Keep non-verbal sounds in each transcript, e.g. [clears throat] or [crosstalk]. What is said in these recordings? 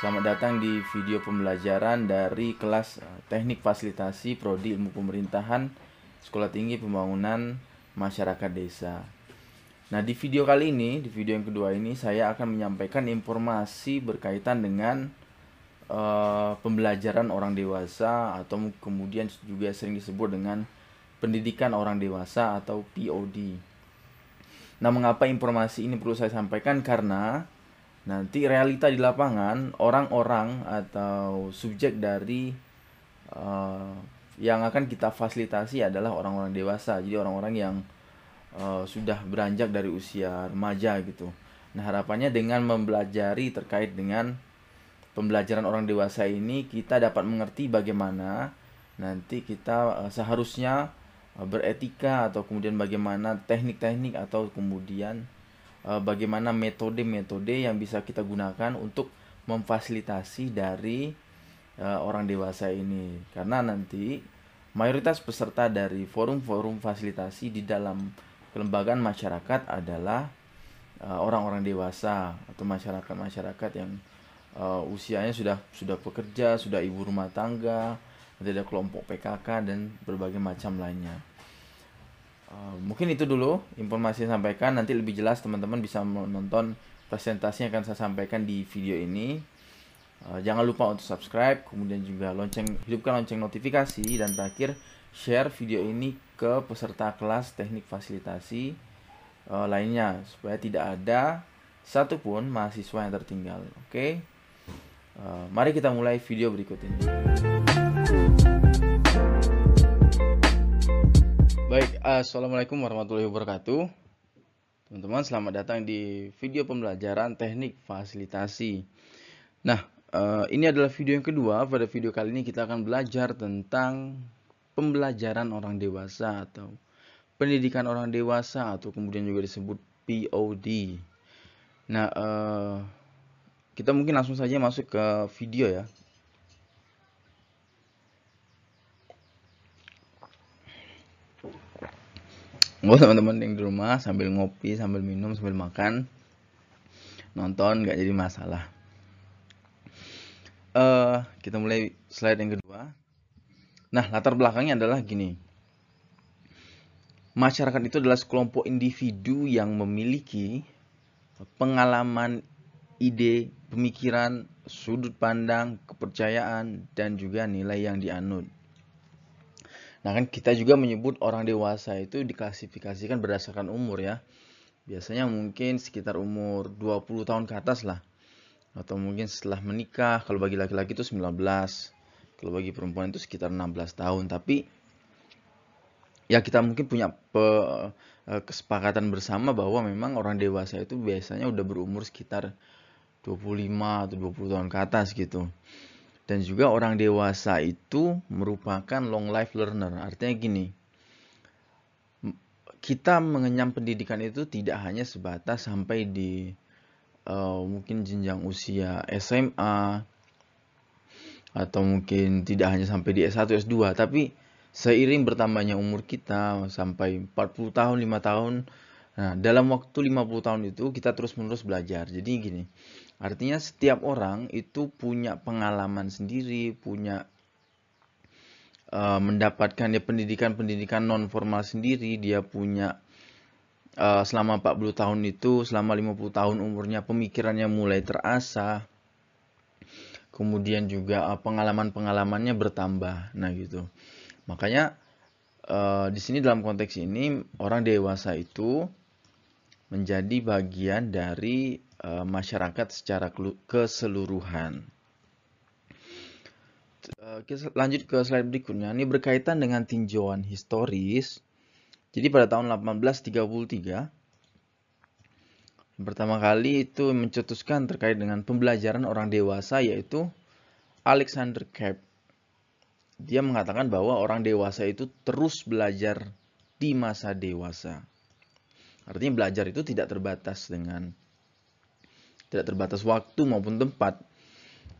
Selamat datang di video pembelajaran dari kelas eh, Teknik Fasilitasi Prodi Ilmu Pemerintahan Sekolah Tinggi Pembangunan Masyarakat Desa. Nah, di video kali ini, di video yang kedua ini saya akan menyampaikan informasi berkaitan dengan uh, pembelajaran orang dewasa atau kemudian juga sering disebut dengan pendidikan orang dewasa atau POD. Nah, mengapa informasi ini perlu saya sampaikan? Karena nanti realita di lapangan orang-orang atau subjek dari uh, yang akan kita fasilitasi adalah orang-orang dewasa. Jadi orang-orang yang uh, sudah beranjak dari usia remaja gitu. Nah, harapannya dengan mempelajari terkait dengan pembelajaran orang dewasa ini kita dapat mengerti bagaimana nanti kita uh, seharusnya Eh, beretika atau kemudian bagaimana teknik-teknik atau kemudian uh, bagaimana metode-metode yang bisa kita gunakan untuk memfasilitasi dari uh, orang dewasa ini karena nanti mayoritas peserta dari forum-forum fasilitasi di dalam kelembagaan masyarakat adalah orang-orang uh, dewasa atau masyarakat-masyarakat yang uh, usianya sudah sudah bekerja, sudah ibu rumah tangga, ada kelompok PKK dan berbagai macam lainnya. Uh, mungkin itu dulu informasi yang sampaikan. Nanti lebih jelas teman-teman bisa menonton presentasi yang akan saya sampaikan di video ini. Uh, jangan lupa untuk subscribe, kemudian juga lonceng hidupkan lonceng notifikasi dan terakhir share video ini ke peserta kelas teknik fasilitasi uh, lainnya supaya tidak ada satupun mahasiswa yang tertinggal. Oke, okay? uh, mari kita mulai video berikut ini. Baik, Assalamualaikum warahmatullahi wabarakatuh. Teman-teman, selamat datang di video pembelajaran teknik fasilitasi. Nah, uh, ini adalah video yang kedua. Pada video kali ini kita akan belajar tentang pembelajaran orang dewasa Atau pendidikan orang dewasa Atau kemudian juga disebut POD Nah, uh, kita mungkin langsung saja masuk ke video ya Buat teman-teman yang di rumah sambil ngopi, sambil minum, sambil makan, nonton nggak jadi masalah. Uh, kita mulai slide yang kedua. Nah, latar belakangnya adalah gini. Masyarakat itu adalah sekelompok individu yang memiliki pengalaman, ide, pemikiran, sudut pandang, kepercayaan, dan juga nilai yang dianut. Nah kan kita juga menyebut orang dewasa itu diklasifikasikan berdasarkan umur ya. Biasanya mungkin sekitar umur 20 tahun ke atas lah. Atau mungkin setelah menikah, kalau bagi laki-laki itu 19. Kalau bagi perempuan itu sekitar 16 tahun. Tapi ya kita mungkin punya pe, eh, kesepakatan bersama bahwa memang orang dewasa itu biasanya udah berumur sekitar 25 atau 20 tahun ke atas gitu. Dan juga orang dewasa itu merupakan long life learner. Artinya gini, kita mengenyam pendidikan itu tidak hanya sebatas sampai di uh, mungkin jenjang usia SMA atau mungkin tidak hanya sampai di S1 S2 tapi seiring bertambahnya umur kita sampai 40 tahun 5 tahun nah dalam waktu 50 tahun itu kita terus menerus belajar jadi gini Artinya setiap orang itu punya pengalaman sendiri, punya uh, mendapatkan ya pendidikan-pendidikan non formal sendiri, dia punya uh, selama 40 tahun itu, selama 50 tahun umurnya pemikirannya mulai terasa. Kemudian juga uh, pengalaman-pengalamannya bertambah. Nah, gitu. Makanya uh, di sini dalam konteks ini orang dewasa itu menjadi bagian dari uh, masyarakat secara keseluruhan. Uh, kita lanjut ke slide berikutnya. Ini berkaitan dengan tinjauan historis. Jadi pada tahun 1833 pertama kali itu mencetuskan terkait dengan pembelajaran orang dewasa yaitu Alexander Cape. Dia mengatakan bahwa orang dewasa itu terus belajar di masa dewasa. Artinya belajar itu tidak terbatas dengan tidak terbatas waktu maupun tempat.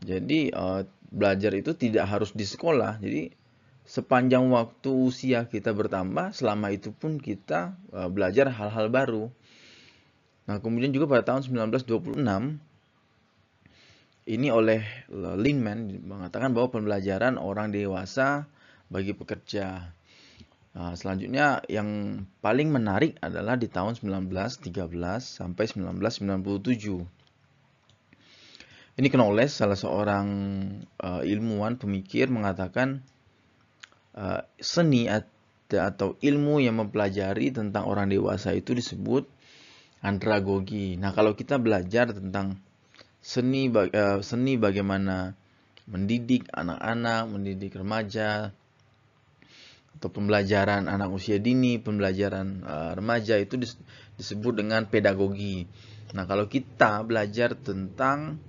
Jadi uh, belajar itu tidak harus di sekolah. Jadi sepanjang waktu usia kita bertambah, selama itu pun kita uh, belajar hal-hal baru. Nah, kemudian juga pada tahun 1926 ini oleh Linman mengatakan bahwa pembelajaran orang dewasa bagi pekerja. Nah, selanjutnya yang paling menarik adalah di tahun 1913 sampai 1997. Ini Knowles, salah seorang uh, ilmuwan pemikir mengatakan uh, seni atau ilmu yang mempelajari tentang orang dewasa itu disebut andragogi. Nah, kalau kita belajar tentang seni uh, seni bagaimana mendidik anak-anak, mendidik remaja atau pembelajaran anak usia dini, pembelajaran uh, remaja itu disebut dengan pedagogi. Nah, kalau kita belajar tentang Eh,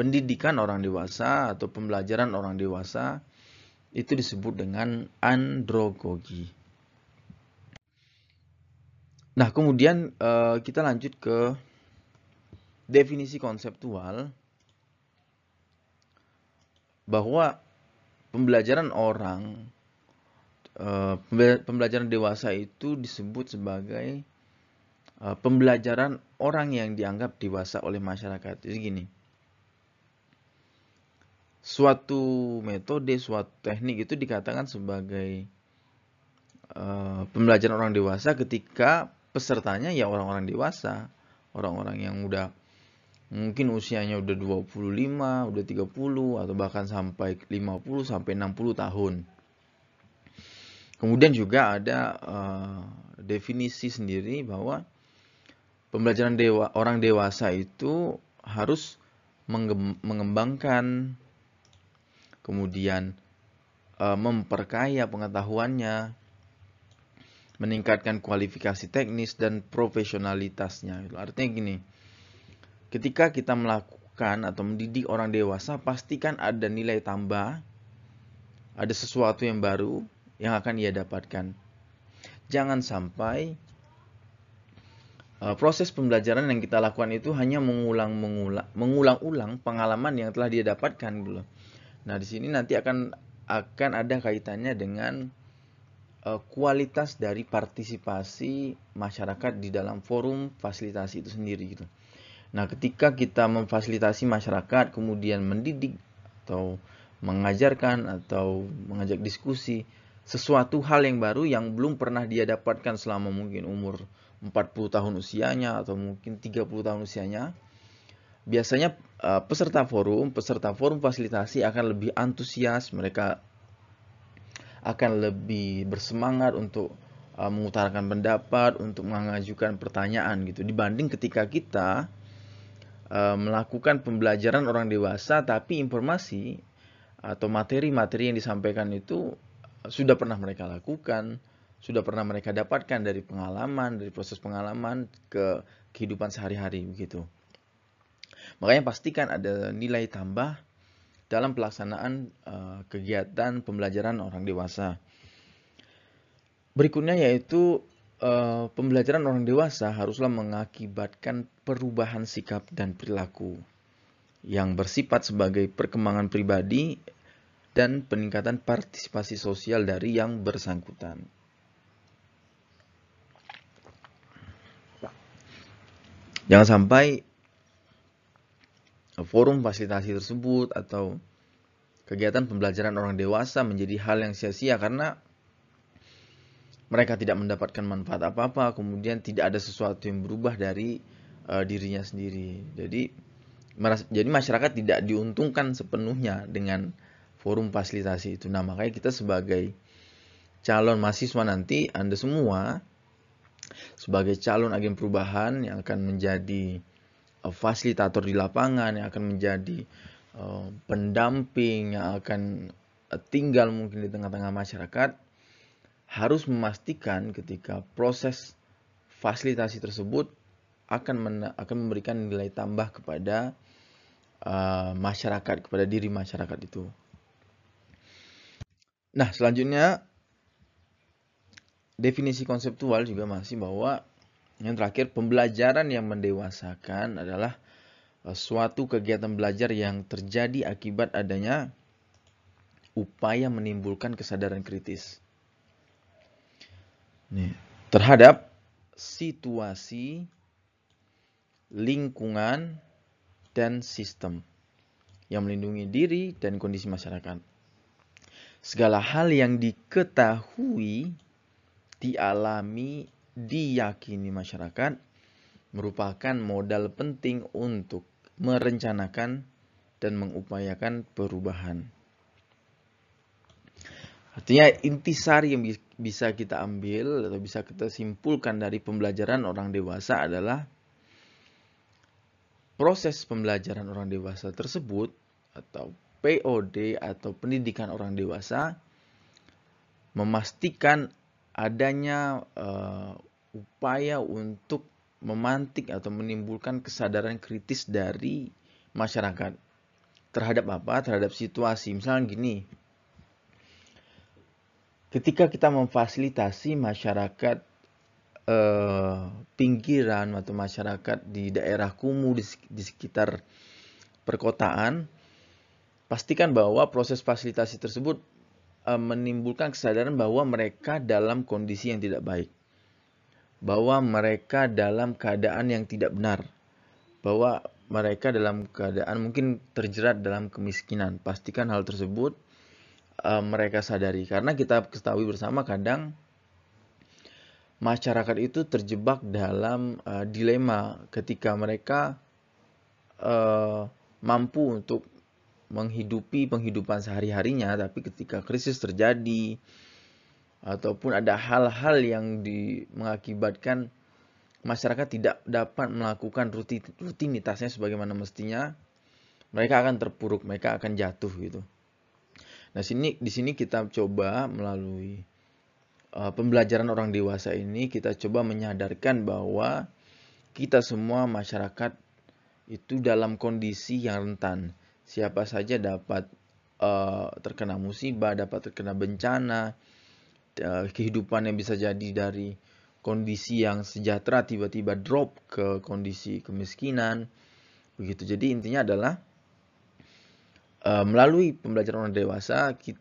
pendidikan orang dewasa atau pembelajaran orang dewasa itu disebut dengan androgogi. Nah, kemudian eh, kita lanjut ke definisi konseptual bahwa pembelajaran orang eh, pembelajaran dewasa itu disebut sebagai pembelajaran orang yang dianggap dewasa oleh masyarakat. Jadi gini, suatu metode, suatu teknik itu dikatakan sebagai uh, pembelajaran orang dewasa ketika pesertanya ya orang-orang dewasa, orang-orang yang udah mungkin usianya udah 25, udah 30 atau bahkan sampai 50 sampai 60 tahun. Kemudian juga ada uh, definisi sendiri bahwa pembelajaran dewa orang dewasa itu harus mengembangkan kemudian e, memperkaya pengetahuannya, meningkatkan kualifikasi teknis dan profesionalitasnya. Artinya gini, ketika kita melakukan atau mendidik orang dewasa, pastikan ada nilai tambah, ada sesuatu yang baru yang akan ia dapatkan. Jangan sampai uh, proses pembelajaran yang kita lakukan itu hanya mengulang-ulang pengalaman yang telah dia dapatkan gitu Nah, di sini nanti akan akan ada kaitannya dengan uh, kualitas dari partisipasi masyarakat di dalam forum fasilitasi itu sendiri gitu. Nah, ketika kita memfasilitasi masyarakat kemudian mendidik atau mengajarkan atau mengajak diskusi sesuatu hal yang baru yang belum pernah dia dapatkan selama mungkin umur 40 tahun usianya atau mungkin 30 tahun usianya biasanya uh, peserta forum, peserta forum fasilitasi akan lebih antusias, mereka akan lebih bersemangat untuk uh, mengutarakan pendapat, untuk mengajukan pertanyaan gitu dibanding ketika kita uh, melakukan pembelajaran orang dewasa tapi informasi atau materi-materi yang disampaikan itu sudah pernah mereka lakukan, sudah pernah mereka dapatkan dari pengalaman, dari proses pengalaman ke kehidupan sehari-hari begitu. Makanya pastikan ada nilai tambah dalam pelaksanaan uh, kegiatan pembelajaran orang dewasa. Berikutnya yaitu uh, pembelajaran orang dewasa haruslah mengakibatkan perubahan sikap dan perilaku yang bersifat sebagai perkembangan pribadi dan peningkatan partisipasi sosial dari yang bersangkutan. Jangan sampai forum fasilitasi tersebut atau kegiatan pembelajaran orang dewasa menjadi hal yang sia-sia karena mereka tidak mendapatkan manfaat apa-apa, kemudian tidak ada sesuatu yang berubah dari uh, dirinya sendiri. Jadi jadi masyarakat tidak diuntungkan sepenuhnya dengan forum fasilitasi itu. Nah, makanya kita sebagai calon mahasiswa nanti Anda semua sebagai calon agen perubahan yang akan menjadi fasilitator di lapangan yang akan menjadi uh, pendamping yang akan uh, tinggal mungkin di tengah-tengah masyarakat harus memastikan ketika proses fasilitasi tersebut akan akan memberikan nilai tambah kepada uh, masyarakat kepada diri masyarakat itu. Nah, selanjutnya definisi konseptual juga masih bahwa yang terakhir, pembelajaran yang mendewasakan adalah eh, suatu kegiatan belajar yang terjadi akibat adanya upaya menimbulkan kesadaran kritis. Nih, terhadap situasi, lingkungan, dan sistem yang melindungi diri dan kondisi masyarakat. Segala hal yang diketahui, dialami, diyakini masyarakat merupakan modal penting untuk merencanakan dan mengupayakan perubahan. Artinya intisari yang bisa kita ambil atau bisa kita simpulkan dari pembelajaran orang dewasa adalah proses pembelajaran orang dewasa tersebut atau POD atau pendidikan orang dewasa memastikan adanya uh, upaya untuk memantik atau menimbulkan kesadaran kritis dari masyarakat terhadap apa? Terhadap situasi. Misalnya gini, ketika kita memfasilitasi masyarakat eh, pinggiran atau masyarakat di daerah kumuh di, di sekitar perkotaan, pastikan bahwa proses fasilitasi tersebut eh, menimbulkan kesadaran bahwa mereka dalam kondisi yang tidak baik, bahwa mereka dalam keadaan yang tidak benar, bahwa mereka dalam keadaan mungkin terjerat dalam kemiskinan. Pastikan hal tersebut uh, mereka sadari karena kita ketahui bersama kadang masyarakat itu terjebak dalam uh, dilema ketika mereka uh, mampu untuk menghidupi penghidupan sehari-harinya tapi ketika krisis terjadi ataupun ada hal-hal yang di, mengakibatkan masyarakat tidak dapat melakukan rutinitasnya sebagaimana mestinya mereka akan terpuruk mereka akan jatuh gitu nah sini di sini kita coba melalui uh, pembelajaran orang dewasa ini kita coba menyadarkan bahwa kita semua masyarakat itu dalam kondisi yang rentan. Siapa saja dapat uh, terkena musibah, dapat terkena bencana, uh, kehidupan yang bisa jadi dari kondisi yang sejahtera tiba-tiba drop ke kondisi kemiskinan. Begitu. Jadi intinya adalah uh, melalui pembelajaran orang dewasa kita,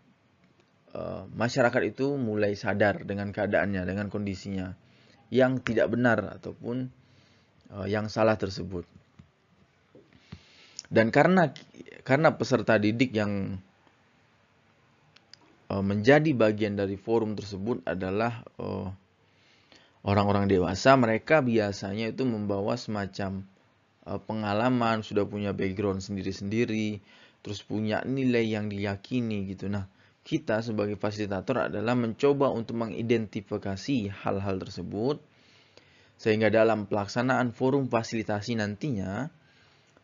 Eh, masyarakat itu mulai sadar dengan keadaannya, dengan kondisinya yang tidak benar ataupun uh, yang salah tersebut. Dan karena karena peserta didik yang uh, menjadi bagian dari forum tersebut adalah orang-orang uh, dewasa, mereka biasanya itu membawa semacam uh, pengalaman, sudah punya background sendiri-sendiri, terus punya nilai yang diyakini gitu. Nah, kita sebagai fasilitator adalah mencoba untuk mengidentifikasi hal-hal tersebut sehingga dalam pelaksanaan forum fasilitasi nantinya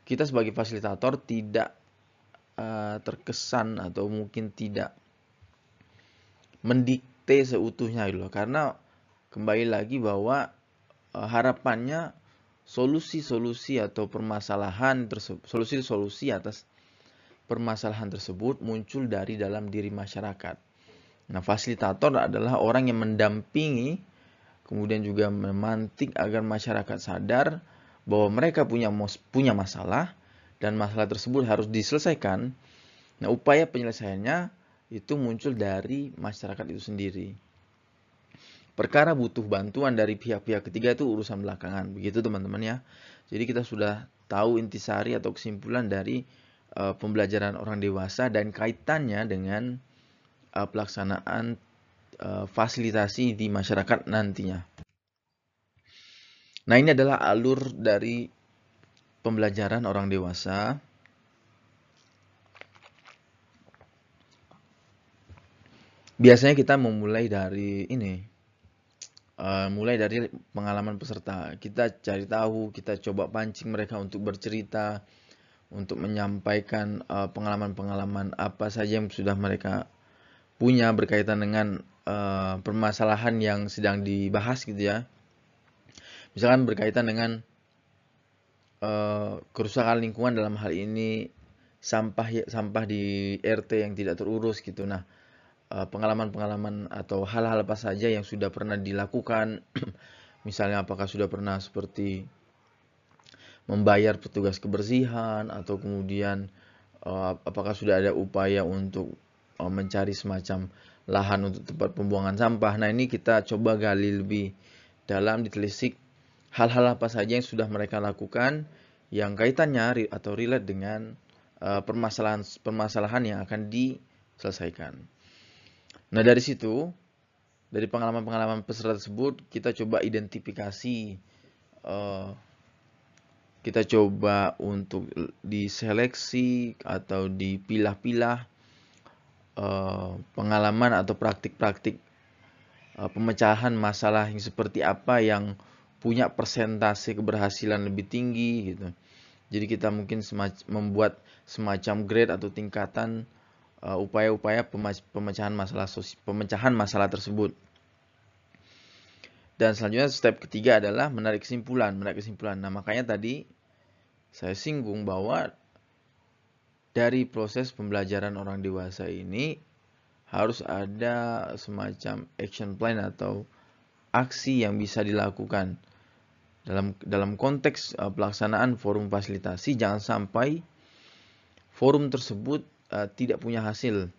kita sebagai fasilitator tidak uh, terkesan atau mungkin tidak mendikte seutuhnya gitu loh karena kembali lagi bahwa uh, harapannya solusi-solusi atau permasalahan solusi-solusi atas permasalahan tersebut muncul dari dalam diri masyarakat. Nah, fasilitator adalah orang yang mendampingi, kemudian juga memantik agar masyarakat sadar bahwa mereka punya punya masalah dan masalah tersebut harus diselesaikan. Nah, upaya penyelesaiannya itu muncul dari masyarakat itu sendiri. Perkara butuh bantuan dari pihak-pihak ketiga itu urusan belakangan, begitu teman-teman ya. Jadi kita sudah tahu intisari atau kesimpulan dari uh, pembelajaran orang dewasa dan kaitannya dengan uh, pelaksanaan uh, fasilitasi di masyarakat nantinya. Nah, ini adalah alur dari pembelajaran orang dewasa. Biasanya kita memulai dari ini, uh, mulai dari pengalaman peserta. Kita cari tahu, kita coba pancing mereka untuk bercerita, untuk menyampaikan uh, pengalaman-pengalaman uh, apa saja yang sudah mereka punya berkaitan dengan uh, permasalahan yang sedang dibahas gitu ya. Misalkan berkaitan dengan uh, kerusakan lingkungan dalam hal ini sampah ya, sampah di RT yang tidak terurus gitu. Nah, pengalaman-pengalaman atau hal-hal apa saja yang sudah pernah dilakukan [clears throat] misalnya apakah sudah pernah seperti membayar petugas kebersihan atau kemudian uh, apakah sudah ada upaya untuk uh, mencari semacam lahan untuk tempat pembuangan sampah. Nah, ini kita coba gali lebih dalam ditelisik hal-hal apa saja yang sudah mereka lakukan yang kaitannya atau relate dengan permasalahan-permasalahan yang akan diselesaikan. Nah dari situ, dari pengalaman-pengalaman peserta tersebut, kita coba identifikasi, kita coba untuk diseleksi atau dipilah-pilah pengalaman atau praktik-praktik pemecahan masalah yang seperti apa yang punya persentase keberhasilan lebih tinggi gitu. Jadi kita mungkin membuat semacam grade atau tingkatan uh, upaya-upaya uh, pemecahan masalah pemecahan masalah tersebut. Dan selanjutnya step ketiga adalah menarik kesimpulan, menarik kesimpulan. Nah, makanya tadi saya singgung bahwa dari proses pembelajaran orang dewasa ini harus ada semacam action plan atau aksi yang bisa dilakukan dalam dalam konteks uh, pelaksanaan forum fasilitasi jangan sampai forum tersebut uh, tidak punya hasil.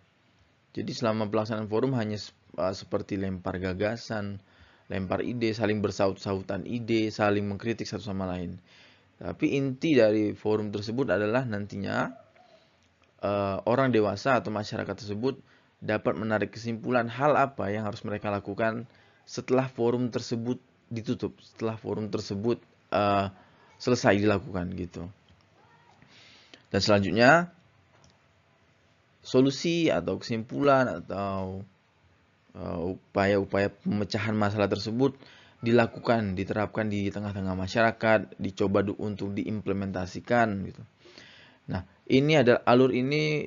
Jadi selama pelaksanaan forum hanya uh, seperti lempar gagasan, lempar ide, saling bersaut-sautan ide, saling mengkritik satu sama lain. Tapi inti dari forum tersebut adalah nantinya uh, orang dewasa atau masyarakat tersebut dapat menarik kesimpulan hal apa yang harus mereka lakukan setelah forum tersebut ditutup setelah forum tersebut uh, selesai dilakukan gitu. Dan selanjutnya solusi atau kesimpulan atau eh, upaya-upaya uh, pemecahan masalah tersebut dilakukan, diterapkan di tengah-tengah masyarakat, dicoba untuk diimplementasikan gitu. Nah, ini adalah alur ini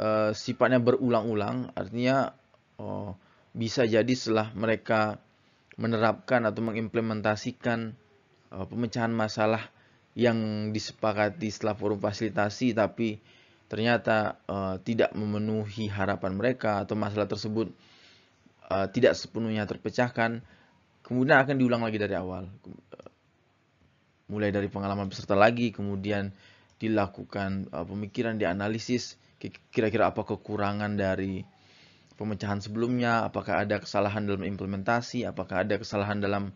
uh, sifatnya berulang-ulang, artinya uh, bisa jadi setelah mereka menerapkan atau mengimplementasikan uh, pemecahan masalah yang disepakati setelah forum fasilitasi tapi ternyata uh, tidak memenuhi harapan mereka atau masalah tersebut uh, tidak sepenuhnya terpecahkan kemudian akan diulang lagi dari awal mulai dari pengalaman peserta lagi kemudian dilakukan uh, pemikiran dianalisis kira-kira apa kekurangan dari pemecahan sebelumnya, apakah ada kesalahan dalam implementasi, apakah ada kesalahan dalam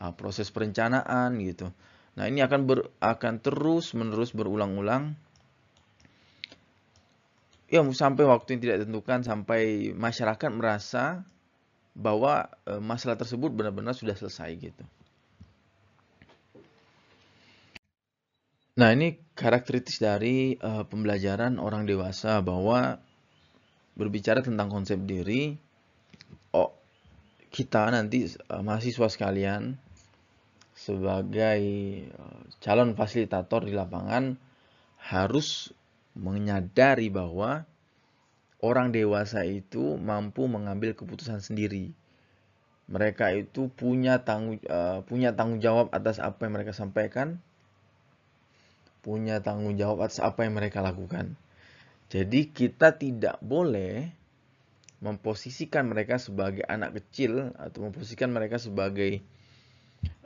uh, proses perencanaan gitu. Nah, ini akan ber, akan terus menerus berulang-ulang. Ya, sampai waktu yang tidak ditentukan sampai masyarakat merasa bahwa uh, masalah tersebut benar-benar sudah selesai gitu. Nah, ini karakteristik dari uh, pembelajaran orang dewasa bahwa berbicara tentang konsep diri, oh, kita nanti uh, mahasiswa sekalian sebagai uh, calon fasilitator di lapangan harus menyadari bahwa orang dewasa itu mampu mengambil keputusan sendiri. Mereka itu punya tanggung uh, punya tanggung jawab atas apa yang mereka sampaikan, punya tanggung jawab atas apa yang mereka lakukan. Jadi kita tidak boleh memposisikan mereka sebagai anak kecil atau memposisikan mereka sebagai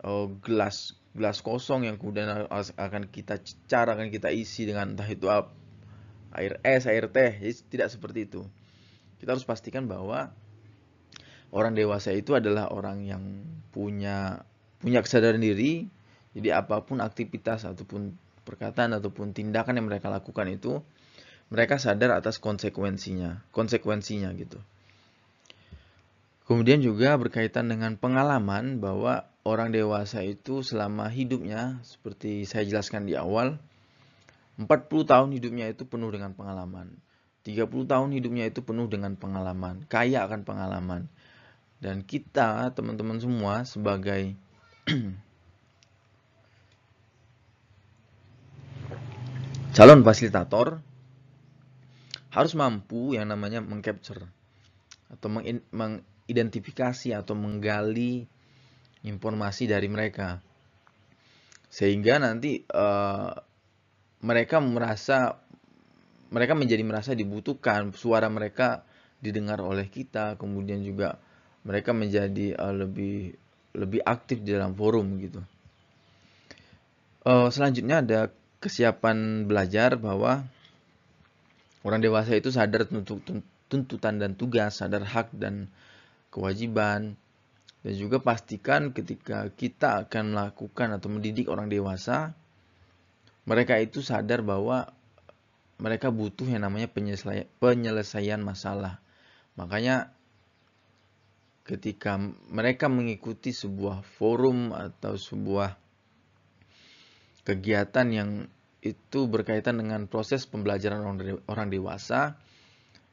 uh, gelas gelas kosong yang kemudian akan kita cara akan kita isi dengan entah itu air es, air teh. Jadi tidak seperti itu. Kita harus pastikan bahwa orang dewasa itu adalah orang yang punya punya kesadaran diri. Jadi apa pun aktivitas ataupun perkataan ataupun tindakan yang mereka lakukan itu mereka sadar atas konsekuensinya, konsekuensinya gitu. Kemudian juga berkaitan dengan pengalaman bahwa orang dewasa itu selama hidupnya seperti saya jelaskan di awal 40 tahun hidupnya itu penuh dengan pengalaman. 30 tahun hidupnya itu penuh dengan pengalaman, kaya akan pengalaman. Dan kita, teman-teman semua sebagai [clears throat] calon fasilitator harus mampu yang namanya mengcapture atau mengidentifikasi atau menggali informasi dari mereka sehingga nanti uh, mereka merasa mereka menjadi merasa dibutuhkan suara mereka didengar oleh kita kemudian juga mereka menjadi uh, lebih lebih aktif di dalam forum gitu uh, selanjutnya ada kesiapan belajar bahwa Orang dewasa itu sadar tuntutan dan tugas, sadar hak dan kewajiban. Dan juga pastikan ketika kita akan melakukan atau mendidik orang dewasa, mereka itu sadar bahwa mereka butuh yang namanya penyelesaian, masalah. Makanya ketika mereka mengikuti sebuah forum atau sebuah kegiatan yang itu berkaitan dengan proses pembelajaran orang dewasa,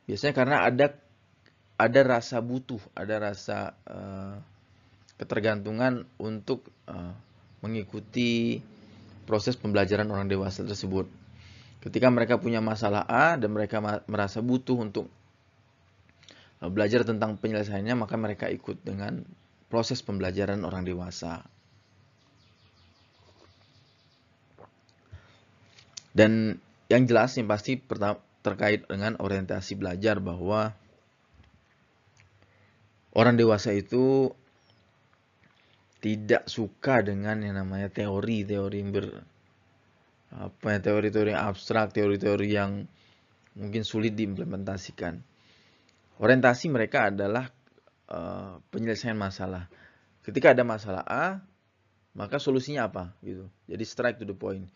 biasanya karena ada ada rasa butuh, ada rasa uh, ketergantungan untuk uh, mengikuti proses pembelajaran orang dewasa tersebut. Ketika mereka punya masalah A dan mereka merasa butuh untuk uh, belajar tentang penyelesaiannya, maka mereka ikut dengan proses pembelajaran orang dewasa. Dan yang jelas yang pasti terkait dengan orientasi belajar bahwa orang dewasa itu tidak suka dengan yang namanya teori, teori ber apa ya teori-teori abstrak, teori-teori yang mungkin sulit diimplementasikan. Orientasi mereka adalah uh, penyelesaian masalah. Ketika ada masalah A, maka solusinya apa gitu. Jadi strike to the point.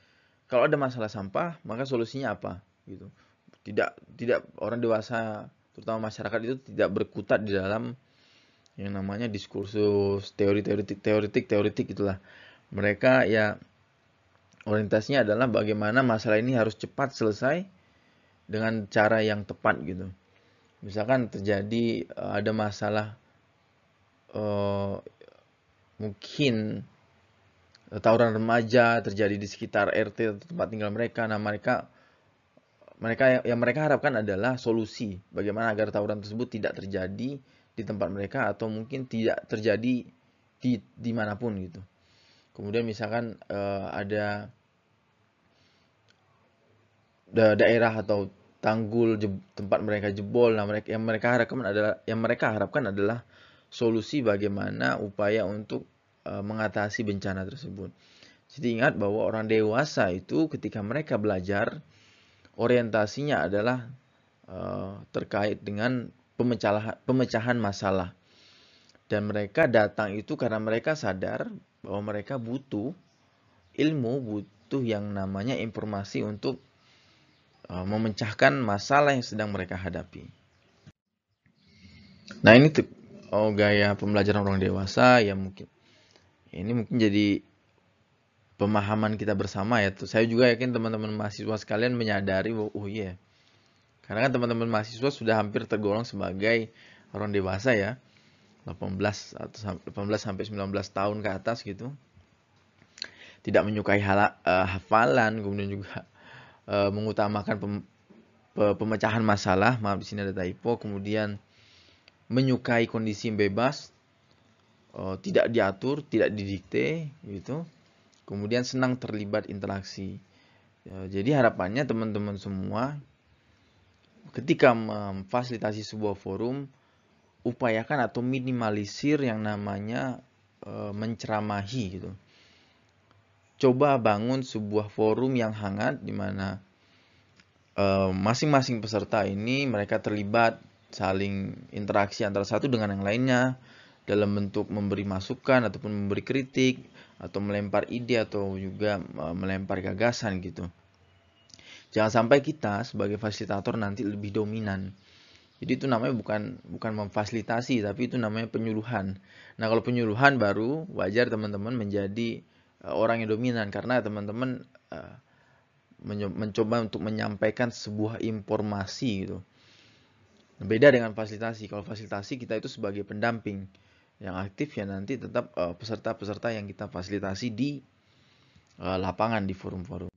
Kalau ada masalah sampah, maka solusinya apa gitu. Tidak tidak orang dewasa terutama masyarakat itu tidak berkutat di dalam yang namanya diskursus teori teoritik teoritik itulah mereka ya orientasinya adalah bagaimana masalah ini harus cepat selesai dengan cara yang tepat gitu. Misalkan terjadi eh, ada masalah uh, mungkin tawuran remaja terjadi di sekitar RT atau tempat tinggal mereka. Nah mereka mereka yang mereka harapkan adalah solusi bagaimana agar tawuran tersebut tidak terjadi di tempat mereka atau mungkin tidak terjadi di di mana pun gitu. Kemudian misalkan uh, ada da daerah atau tanggul tempat mereka jebol, nah mereka yang mereka harapkan adalah yang mereka harapkan adalah solusi bagaimana upaya untuk uh, mengatasi bencana tersebut. Jadi ingat bahwa orang dewasa itu ketika mereka belajar orientasinya adalah uh, terkait dengan pemecahan, pemecahan masalah. Dan mereka datang itu karena mereka sadar bahwa mereka butuh ilmu, butuh yang namanya informasi untuk uh, memecahkan masalah yang sedang mereka hadapi. Nah ini tuh oh, gaya pembelajaran orang dewasa yang mungkin ini mungkin jadi pemahaman kita bersama ya. Tuh saya juga yakin teman-teman mahasiswa sekalian menyadari bahwa oh iya yeah, karena kan teman-teman mahasiswa sudah hampir tergolong sebagai orang dewasa ya. 18 atau 18 sampai 19 tahun ke atas gitu. Tidak menyukai hala, uh, hafalan, kemudian juga uh, mengutamakan pem, pe, pemecahan masalah, maaf di sini ada typo, kemudian menyukai kondisi bebas, uh, tidak diatur, tidak didikte gitu. Kemudian senang terlibat interaksi. Jadi harapannya teman-teman semua ketika memfasilitasi sebuah forum upayakan atau minimalisir yang namanya e, menceramahi gitu. Coba bangun sebuah forum yang hangat di mana masing-masing peserta ini mereka terlibat saling interaksi antara satu dengan yang lainnya dalam bentuk memberi masukan ataupun memberi kritik atau melempar ide atau juga melempar gagasan gitu. Jangan sampai kita sebagai fasilitator nanti lebih dominan. Jadi itu namanya bukan bukan memfasilitasi tapi itu namanya penyuluhan. Nah, kalau penyuluhan baru wajar teman-teman menjadi uh, orang yang dominan karena teman-teman uh, mencoba untuk menyampaikan sebuah informasi gitu. Beda dengan fasilitasi. Kalau fasilitasi kita itu sebagai pendamping yang aktif ya nanti tetap uh, peserta-peserta yang kita fasilitasi di lapangan di forum-forum.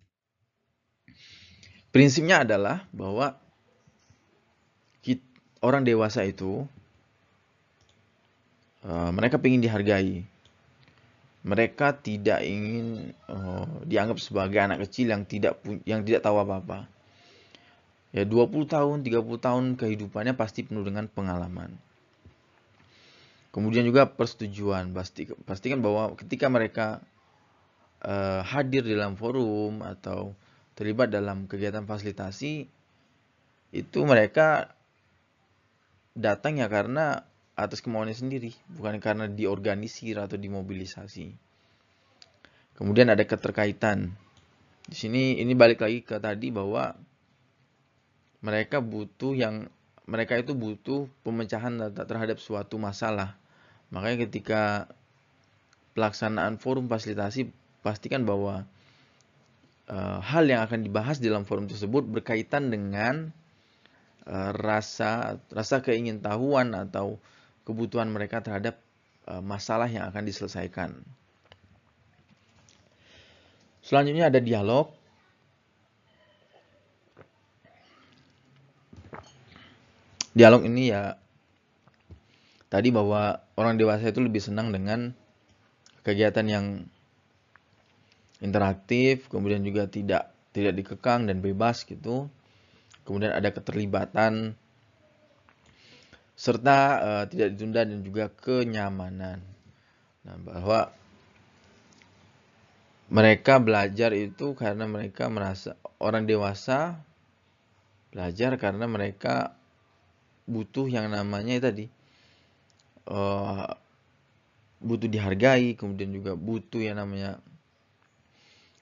Prinsipnya adalah bahwa kita, orang dewasa itu uh, mereka ingin dihargai. Mereka tidak ingin uh, dianggap sebagai anak kecil yang tidak yang tidak tahu apa-apa. Ya 20 tahun, 30 tahun kehidupannya pasti penuh dengan pengalaman. Kemudian juga persetujuan. Pasti, pastikan bahwa ketika mereka uh, hadir dalam forum atau terlibat dalam kegiatan fasilitasi itu mereka datang ya karena atas kemauannya sendiri, bukan karena diorganisir atau dimobilisasi. Kemudian ada keterkaitan. di sini ini balik lagi ke tadi bahwa mereka butuh yang mereka itu butuh pemecahan terhadap suatu masalah. Makanya ketika pelaksanaan forum fasilitasi pastikan bahwa uh, hal yang akan dibahas dalam forum tersebut berkaitan dengan uh, rasa rasa keingintahuan atau kebutuhan mereka terhadap uh, masalah yang akan diselesaikan. Selanjutnya ada dialog. Dialog ini ya tadi bahwa orang dewasa itu lebih senang dengan kegiatan yang interaktif, kemudian juga tidak tidak dikekang dan bebas gitu. Kemudian ada keterlibatan serta uh, tidak ditunda dan juga kenyamanan. Nah, bahwa mereka belajar itu karena mereka merasa orang dewasa belajar karena mereka butuh yang namanya tadi uh, butuh dihargai kemudian juga butuh yang namanya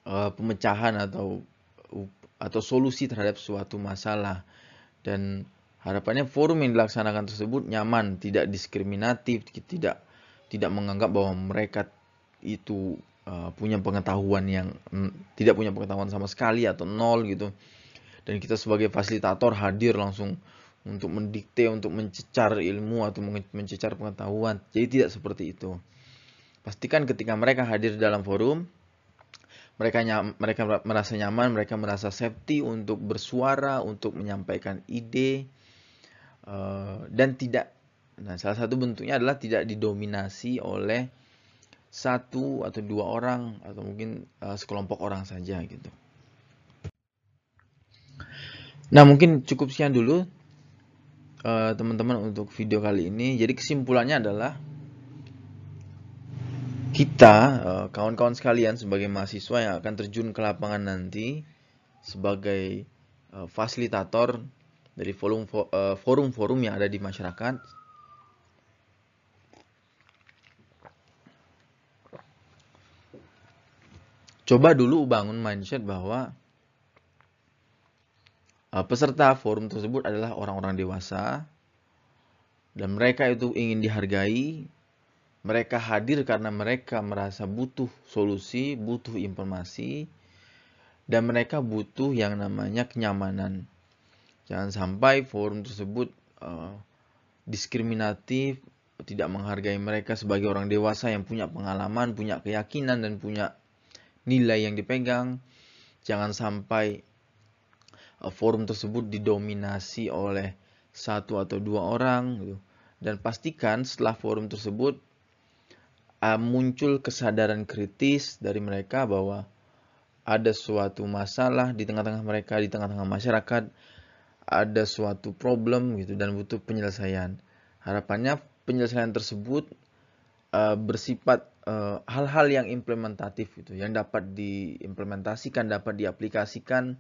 uh, pemecahan atau atau solusi terhadap suatu masalah. Dan harapannya forum yang dilaksanakan tersebut nyaman tidak diskriminatif tidak tidak menganggap bahwa mereka itu uh, punya pengetahuan yang mm, tidak punya pengetahuan sama sekali atau nol gitu. Dan kita sebagai fasilitator hadir langsung untuk mendikte untuk mencecar ilmu atau mencecar pengetahuan. Jadi tidak seperti itu. Pastikan ketika mereka hadir dalam forum mereka nyam, mereka merasa nyaman mereka merasa safety untuk bersuara untuk menyampaikan ide uh, dan tidak nah salah satu bentuknya adalah tidak didominasi oleh satu atau dua orang atau mungkin uh, sekelompok orang saja gitu. Nah mungkin cukup sekian dulu eh, teman-teman uh, untuk video kali ini. Jadi kesimpulannya adalah kita kawan-kawan uh, sekalian sebagai mahasiswa yang akan terjun ke lapangan nanti sebagai uh, fasilitator dari forum-forum yang ada di masyarakat coba dulu bangun mindset bahwa peserta forum tersebut adalah orang-orang dewasa dan mereka itu ingin dihargai. Mereka hadir karena mereka merasa butuh solusi, butuh informasi, dan mereka butuh yang namanya kenyamanan. Jangan sampai forum tersebut uh, diskriminatif, tidak menghargai mereka sebagai orang dewasa yang punya pengalaman, punya keyakinan, dan punya nilai yang dipegang. Jangan sampai uh, forum tersebut didominasi oleh satu atau dua orang. Gitu. Dan pastikan setelah forum tersebut uh, muncul kesadaran kritis dari mereka bahwa ada suatu masalah di tengah-tengah mereka, di tengah-tengah masyarakat, ada suatu problem gitu dan butuh penyelesaian. Harapannya penyelesaian tersebut uh, bersifat Eh, hal-hal uh, yang implementatif gitu, yang dapat diimplementasikan, dapat diaplikasikan.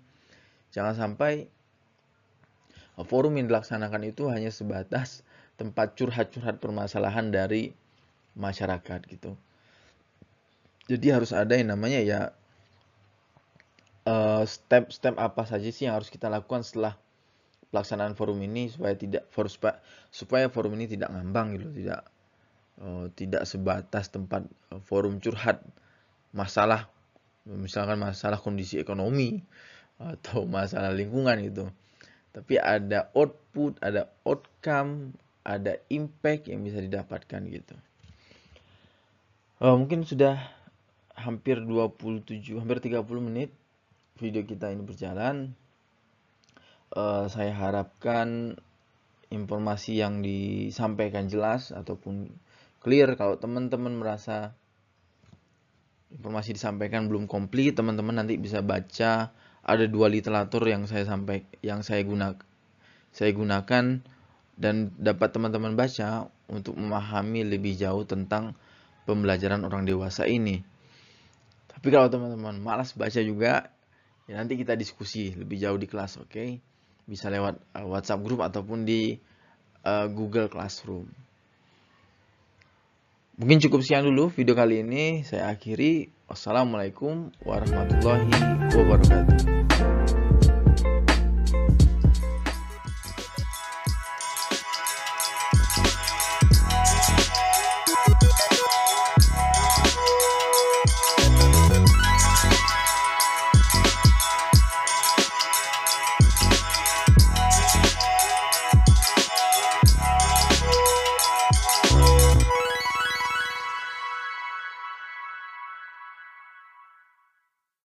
Jangan sampai uh, forum yang dilaksanakan itu hanya sebatas tempat curhat-curhat permasalahan dari masyarakat gitu. Jadi harus ada yang namanya ya eh, step-step uh, apa saja sih yang harus kita lakukan setelah pelaksanaan forum ini supaya tidak for, supaya forum ini tidak ngambang gitu, tidak uh, tidak sebatas tempat uh, forum curhat masalah misalkan masalah kondisi ekonomi atau masalah lingkungan itu tapi ada output ada outcome ada impact yang bisa didapatkan gitu uh, mungkin sudah hampir 27 hampir 30 menit video kita ini berjalan. Uh, saya harapkan informasi yang disampaikan jelas ataupun clear. Kalau teman-teman merasa informasi disampaikan belum komplit teman-teman nanti bisa baca. Ada dua literatur yang saya sampai yang saya gunakan saya gunakan dan dapat teman-teman baca untuk memahami lebih jauh tentang pembelajaran orang dewasa ini. Tapi kalau teman-teman malas baca juga, ya nanti kita diskusi lebih jauh di kelas, oke? Okay? Bisa lewat uh, WhatsApp group ataupun di uh, Google Classroom. Mungkin cukup sekian dulu video kali ini. Saya akhiri. Wassalamualaikum warahmatullahi wabarakatuh.